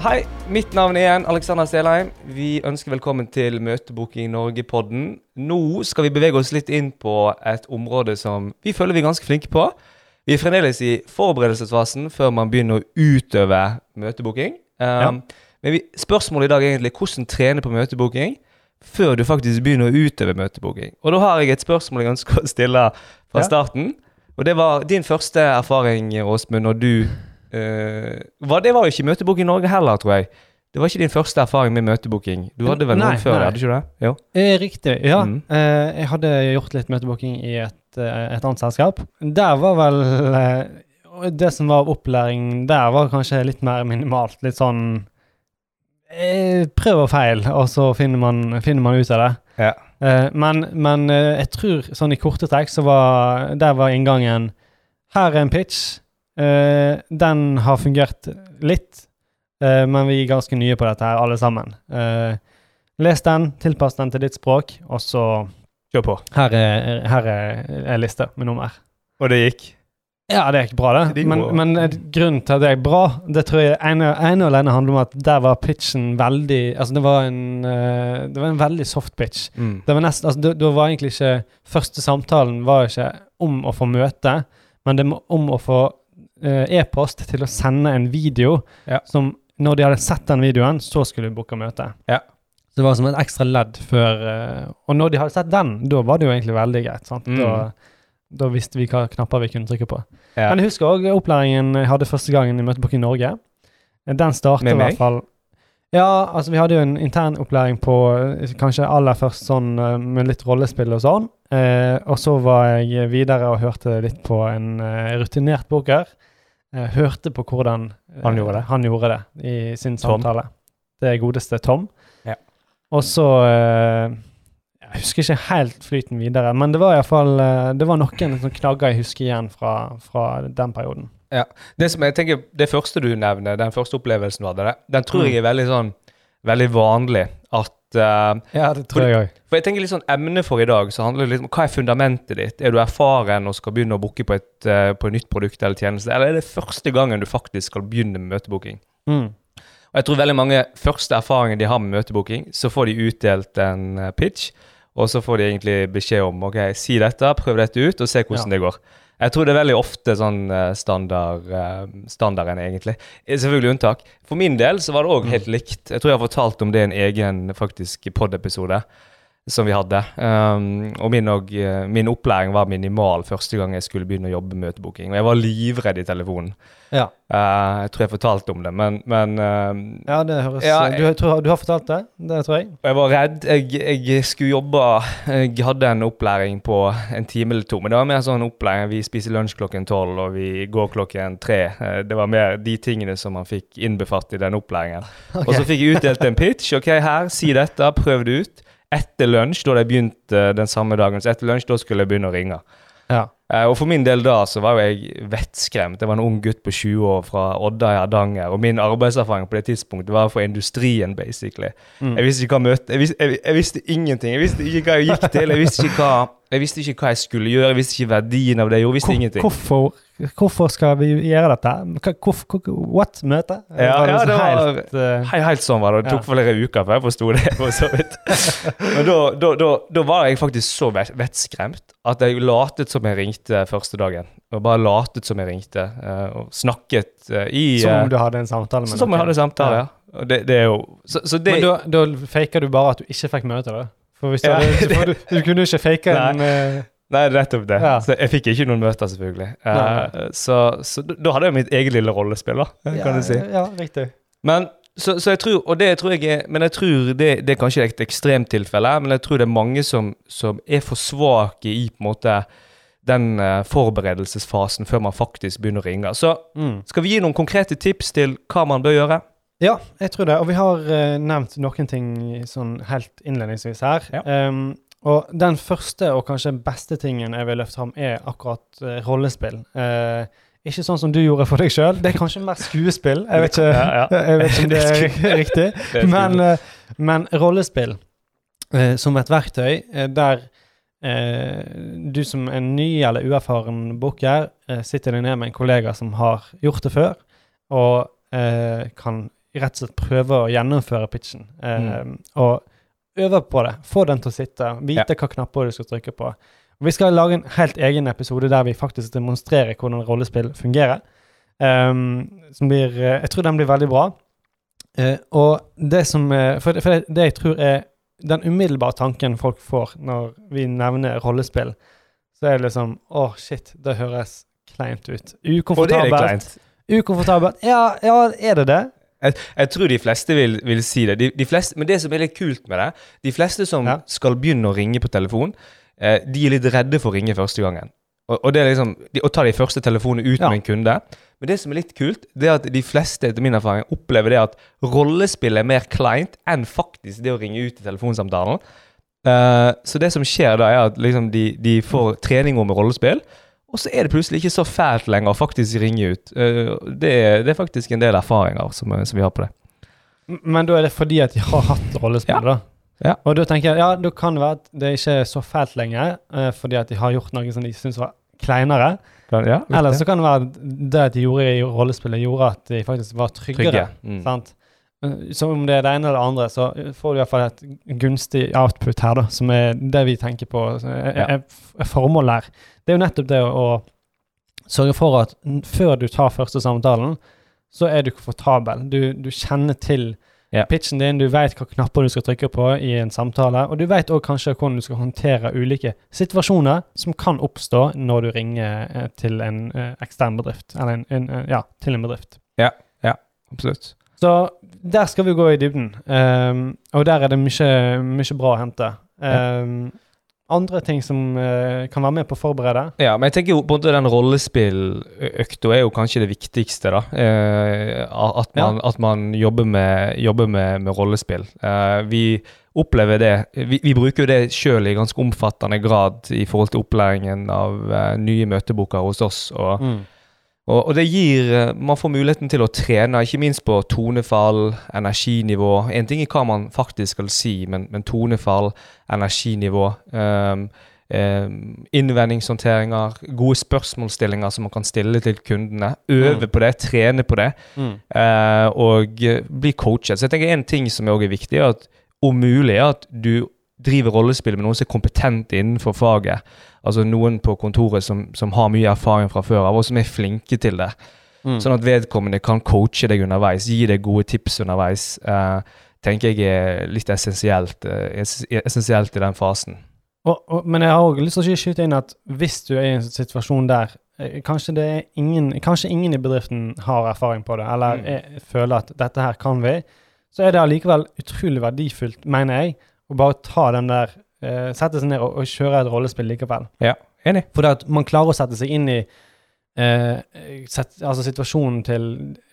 Hei, mitt navn er igjen Alexander Stelheim. Vi ønsker velkommen til Møtebooking Norge-podden. Nå skal vi bevege oss litt inn på et område som vi føler vi er ganske flinke på. Vi er fremdeles i forberedelsesfasen før man begynner å utøve møtebooking. Um, Men vi, spørsmålet i dag er egentlig hvordan trene på møtebooking før du faktisk begynner å utøve møtebooking. Og da har jeg et spørsmål jeg ønsker å stille fra Ja. starten. Og det var din første erfaring, Åsmund, når du var, Det var jo ikke møtebok i Norge heller, tror jeg. Det var ikke din første erfaring med møtebooking. Du hadde vel noen før? nei. Hadde ikke det? Jo. Eh, Riktig, ja. Mm. Eh, jeg hadde gjort litt møtebooking i et, et annet selskap. Der var vel eh, Det som var opplæring der, var kanskje litt mer minimalt. Litt sånn Prøv og feil, og så finner man, finner man ut av det. Ja. Men men jeg tror sånn i korte trekk så var Der var inngangen Her er en pitch. Eh, den har fungert litt, uh, men vi er ganske nye på dette her, alle sammen. Uh, les den, tilpass den til ditt språk, og så Kjør på. Her er, her er, er lista med nummer. Og det gikk? Ja, det gikk bra, det. Det gikk Men, bra. men grunnen til at det gikk bra, det tror jeg ene, ene og alene handler om at der var pitchen veldig Altså, det var en, det var en veldig soft pitch. Mm. Det var nest, altså, det, det var egentlig ikke Første samtalen var ikke om å få møte, men det om å få e-post til å sende en video Ja. som Når de hadde sett den videoen, så skulle vi booke møte. Ja. Så det var som et ekstra ledd før eh, Og når de hadde sett den, da var det jo egentlig veldig greit. sant? Mm. Da, da visste vi hva knapper vi kunne trykke på. Ja. Men jeg husker òg opplæringen jeg hadde første gangen i Møtebooking Norge. Den startet i hvert fall Ja, altså vi hadde jo en intern opplæring på eh, kanskje aller først sånn eh, med litt rollespill og sånn. Eh, og så var jeg videre og hørte litt på en eh, rutinert poker. Eh, hørte på hvordan eh, Han gjorde det. han gjorde det i sin Tom. samtale. Det godeste Tom. Ja. Og så Jeg husker ikke helt flyten videre, men det var iallfall eh, Det var noen som knagger jeg husker igjen fra, fra den perioden. Det som jeg tenker, det første du nevner, den første opplevelsen du hadde, det, den tror Mm. jeg er veldig sånn Veldig vanlig. At Uh, Ja, det tror jeg òg. For jeg tenker litt sånn emne for i dag, så handler det litt om hva er fundamentet ditt? Er du erfaren og skal begynne å booke på et, uh, på et nytt produkt eller tjeneste, eller er det første gangen du faktisk skal begynne med møtebooking? Mm. Og jeg tror veldig mange første erfaringer de har med møtebooking, så får de utdelt en eh, pitch, og så får de egentlig beskjed om ok, si dette, prøv dette ut, og se hvordan Ja. det går. Jeg tror det er veldig ofte sånn eh, standard, eh, standarden, egentlig. Eh, Selvfølgelig unntak. For min del så var det òg helt likt. Jeg tror jeg har fortalt om det i en egen faktisk pod-episode som vi hadde. Um, og min, og, eh, min opplæring var minimal første gang jeg skulle begynne å jobbe med møtebooking. Og jeg var livredd i telefonen. Ja. Uh, jeg tror jeg fortalte om det, men, men uh, ja, det høres Ja, du, tror, du har fortalt det? Det tror jeg. Jeg var redd. Jeg, jeg skulle jobbe Jeg hadde en opplæring på en time eller to. Men det var mer sånn opplæring. Vi spiser lunsj klokken tolv, og vi går klokken tre. Eh, Det var mer de tingene som man fikk innbefatt i den opplæringen. Og så fikk jeg utdelt en pitch. Ok, her, si dette, prøv det ut. Etter lunsj, da hadde jeg begynt eh, den samme dagen, så etter lunsj da skulle jeg begynne å ringe. Ja. Eh, og for min del da så var jo jeg vettskremt. Jeg var en ung gutt på 20 år fra Odda i Hardanger, og min arbeidserfaring på det tidspunktet var for industrien, basically. Mm. Jeg visste jeg visste, jeg, jeg visste ingenting. Jeg visste ikke hva jeg gikk til. Jeg visste ikke hva jeg, visste ikke hva jeg skulle gjøre. Jeg visste ikke verdien av det jeg gjorde. Jeg visste Hvor- ingenting. Hvorfor, hvorfor skal vi gjøre dette? Hvor, hvor- what? Møte? Ja, Var ja, det var- helt, uh, Hei, helt sånn var det. Det tok Ja. flere uker før jeg forsto det. for så vidt. Men da, da, da, da var jeg faktisk så vettskremt at jeg latet som jeg ringte første dagen. Og bare latet som jeg ringte, eh, og snakket eh, i som eh, om du hadde en samtale med Som jeg noen. hadde samtale, ja. Og det, det er jo Så, så det Men da, da faker du bare at du ikke fikk møte, da? For hvis du, hadde, for du, du kunne jo ikke fake en eh, Nei, det nettopp det. Ja. Så jeg fikk ikke noen møter, selvfølgelig. Uh, Nei, så så da- hadde jeg mitt eget lille rollespill, da, kan du si. Ja, riktig. Men så, så jeg tror, og det tror jeg er, men jeg tror det, det er kanskje et ekstremtilfelle, men jeg tror det er mange som, som er for svake i på en måte den eh, forberedelsesfasen før man faktisk begynner å ringe. Så Mm. skal vi gi noen konkrete tips til hva man bør gjøre? Ja, jeg tror det. Og vi har uh, nevnt noen ting sånn helt innledningsvis her. Ja. Um, og den første og kanskje beste tingen jeg vil løfte fram, er akkurat uh, rollespill. Uh, ikke sånn som du gjorde for deg sjøl. Det er kanskje mer skuespill. Jeg vet ikke, Ja, ja. Jeg vet ikke om det er riktig. Men, men rollespill som et verktøy der du som er ny eller uerfaren booker eh, sitter deg ned med en kollega som har gjort det før, og eh, kan rett og slett prøve å gjennomføre pitchen. Eh, Og øve på det. Få den til å sitte. Vite Ja. hva knapper du skal trykke på. Og vi skal lage en helt egen episode der vi faktisk demonstrerer hvordan rollespill fungerer. Um, som blir, eh, jeg tror den blir veldig bra. Uh, og det som eh, For, for det, det jeg tror er den umiddelbare tanken folk får når vi nevner rollespill, så er det liksom Å, shit, det høres kleint ut. Og det er Ukomfortabelt. kleint. Ukomfortabelt. Ja, ja, er det det? Jeg tror de fleste vil, vil si det. De, de fleste, men det som er litt kult med det De fleste som Ja. skal begynne å ringe på telefon, eh, de er litt redde for å ringe første gangen. Og, og det er liksom de, Å ta de første telefonene ut Ja. med en kunde. Men det som er litt kult, det er at de fleste etter min erfaring opplever det at rollespill er mer kleint enn faktisk det å ringe ut i telefonsamtalen. Uh, så det som skjer da, er at liksom de, de får trening om rollespill. Og så er det plutselig ikke så fælt lenger å faktisk ringe ut. Uh, det, er, det er faktisk en del erfaringer som, som vi har på det. Men da er det fordi at de har hatt rollespill, Ja. da? Ja. Og da tenker jeg, ja, da kan det være at det ikke er så fælt lenger, uh, fordi at de har gjort noe som de syns var kleinere. Ja, Eller så kan det være det at de gjorde i rollespillet, gjorde at de faktisk var tryggere. trygge. Mm. Sant? Så om det er det ene eller det andre, så får du i hvert fall et gunstig output her, da, som er det vi tenker på. Er, er formålet her. Det er jo nettopp det å, å sørge for at før du tar første samtalen, så er du komfortabel. Du, du kjenner til Ja. pitchen din, du vet hva knapper du skal trykke på i en samtale, og du vet òg kanskje hvordan du skal håndtere ulike situasjoner som kan oppstå når du ringer eh, til en eh, ekstern bedrift, eller en, en, eh, ja, til en bedrift. Absolutt. Så der skal vi gå i dybden, um, og der er det mye, mye bra å hente. Ehm, andre ting som uh, kan være med på å forberede. Ja, men jeg tenker jo måte den rollespilløkta er jo kanskje det viktigste, da. Uh, at, man, at man jobber med, jobber med, med rollespill. Uh, vi opplever det Vi, vi bruker jo det sjøl i ganske omfattende grad i forhold til opplæringen av nye møteboker hos oss. og Og, og det gir eh, Man får muligheten til å trene, ikke minst på tonefall, energinivå. En ting er hva man faktisk skal si, men, men tonefall, energinivå. Um, um, innvendingshåndteringer, gode spørsmålsstillinger som man kan stille til kundene. Øve Mm. på det, trene på det, eh, og eh, bli coachet. Så jeg tenker en ting som også er viktig, er at om mulig er at du driver rollespill med noen som er kompetent innenfor faget. Altså noen på kontoret som, som har mye erfaring fra før av, og som er flinke til det. Sånn at vedkommende kan coache deg underveis, gi deg gode tips underveis. Uh, tenker jeg er litt essensielt, uh, essensielt i den fasen. Og, og, men jeg har òg lyst til å skyte inn at hvis du er i en situasjon der eh, kanskje, det er ingen, kanskje ingen i bedriften har erfaring på det, eller Mm. er, føler at dette her kan vi, så er det allikevel utrolig verdifullt, mener jeg, å bare ta den der eh, Sette seg ned og, og kjøre et rollespill likevel. Ja, Enig. For det at man klarer å sette seg inn i eh, set, altså situasjonen til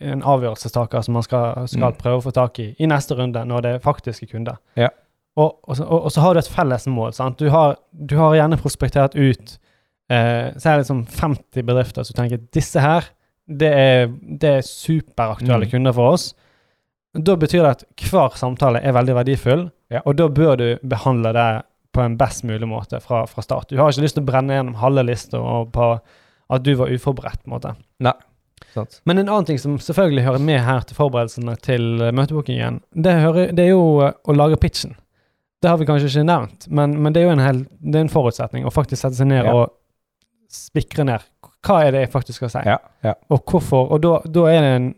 en avgjørelsestaker som man skal, skal Mm. prøve å få tak i i neste runde, når det er faktiske kunder. Ja. Og, og, og så har du et felles mål. Sant? Du, har, du har gjerne prospektert ut eh, så er det liksom 50 bedrifter som tenker disse her, det er, det er superaktuelle Mm. kunder for oss. Da betyr det at hver samtale er veldig verdifull, Ja. og da bør du behandle det på en best mulig måte fra, fra start. Du har ikke lyst til å brenne gjennom halve lista på at du var uforberedt. på en måte. Nei. Sant. Men en annen ting som selvfølgelig hører med her til forberedelsene til eh, møtebookingen, det, hører, det er jo eh, å lage pitchen. Det har vi kanskje ikke nevnt, men, men det er jo en, hel, det er en forutsetning å faktisk sette seg ned Ja. og spikre ned. Hva er det jeg faktisk skal si? Ja, ja. Og hvorfor? Og da, da er det en,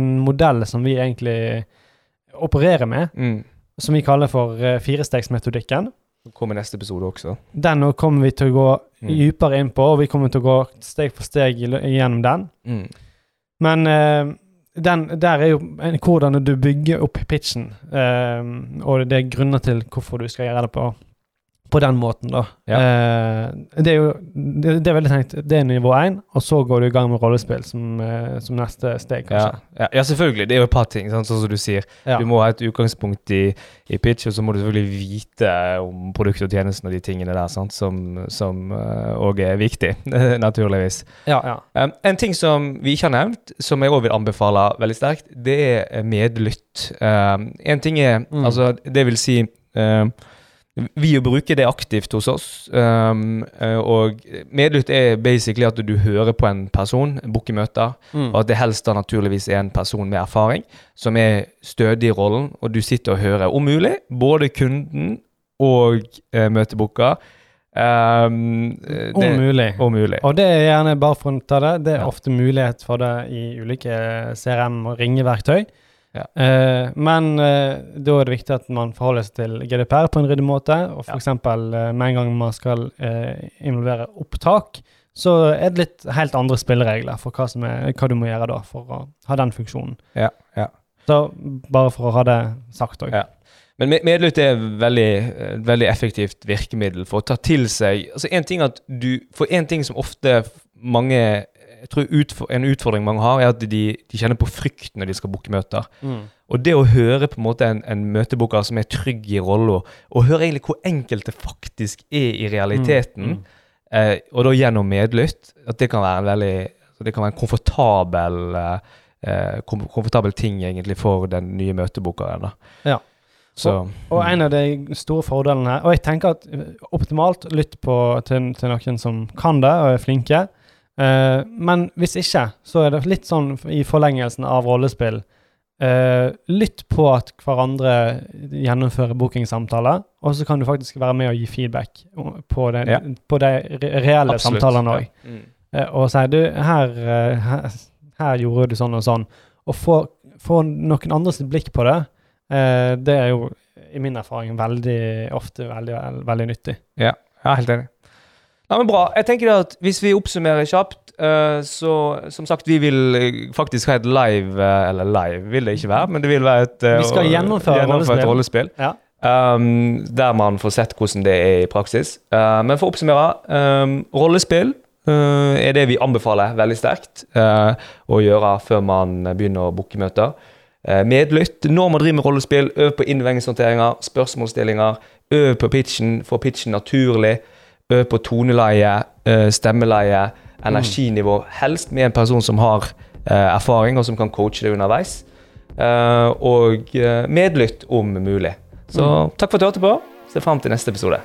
en modell som vi egentlig opererer med, Mm. Som vi kaller for uh, firestegsmetodikken. Den kommer neste episode også. Den kommer vi til å gå Mm. dypere inn på, og vi kommer til å gå steg for steg gjennom den. Mm. Men uh, den, der er jo en, hvordan du bygger opp pitchen, uh, og det er grunner til hvorfor du skal gjøre det på, på den måten, da. Eh, det er jo det, det er veldig tenkt, det er nivå én, og så går du i gang med rollespill som, eh, som neste steg, kanskje. ja, ja, selvfølgelig. Det er jo et par ting, sånn, sånn som du sier. Ja. Du må ha et utgangspunkt i, i pitch, og så må du selvfølgelig vite om produktet og tjenesten og de tingene der, sant? som òg er viktig, naturligvis. Ja, ja. Um, en ting som vi ikke har nevnt, som jeg òg vil anbefale veldig sterkt, det er medlytt. Um, en ting er Mm. Altså, det vil si um, vi bruker det aktivt hos oss. Um, eh, og medlytt er basically at du hører på en person, booker møter, Mm. og at det helst da naturligvis er en person med erfaring, som er stødig i rollen, og du sitter og hører, om mulig, både kunden og eh, møtebooker. Um, eh, Om mulig. Om mulig. Og det er gjerne bare for å ta det, det er Ja. ofte mulighet for det i ulike CRM- og ringeverktøy. Ja. Eh, men eh, da er det viktig at man forholder seg til GDPR på en ryddig måte. Og Ja. f.eks. Eh, med en gang man skal involvere opptak, så er det litt helt andre spilleregler for hva, som er, hva du må gjøre da for å ha den funksjonen. Ja, ja. Så bare for å ha det sagt òg. Ja. Men med- medlytt er et veldig, veldig effektivt virkemiddel for å ta til seg altså en ting at du, For en ting som ofte mange jeg tror utfor, En utfordring mange har, er at de, de kjenner på frykt når de skal booke møter. Mm. Og det å høre på en måte en, en møtebooker som er trygg i rolla, og høre egentlig hvor enkelt det faktisk er i realiteten, Mm. eh, og da gjennom medlytt, at det kan være en veldig det kan være en komfortabel eh, kom, komfortabel ting egentlig for den nye møtebookeren. Ja. Og, Og en av de store fordelene her Og jeg tenker at optimalt lytt på til, til noen som kan det og er flinke. Eh, men hvis ikke, så er det litt sånn i forlengelsen av rollespill. uh, lytt på at hverandre gjennomfører bookingsamtaler, og så kan du faktisk være med og gi feedback på, det, Ja. på de reelle Absolutt, samtalene òg. ja. Mm. Uh, og si du, her, her, her gjorde du sånn og sånn. Og få, få noen andres blikk på det, eh, det er jo i min erfaring veldig ofte veldig, veldig, veldig nyttig. Ja, jeg er helt enig. Ja, men Bra. Jeg tenker at Hvis vi oppsummerer kjapt, eh, så som sagt, vi vil eh, faktisk ha et live eh, Eller live vil det ikke være, men det vil være et Vi skal gjennomføre et rollespill. Ja. Um, der man får sett hvordan det er i praksis. Uh, men for å oppsummere, um, rollespill uh, er det vi anbefaler veldig sterkt uh, å gjøre før man begynner å booke møter. Medlytt når man driver med rollespill, øv på innvendingshåndteringer, spørsmålsstillinger. Øv på pitchen, få pitchen naturlig. Øv på toneleie, stemmeleie, energinivå. Helst med en person som har erfaring, og som kan coache det underveis. Og medlytt om mulig. Så takk for at du hørte på. Se fram til neste episode.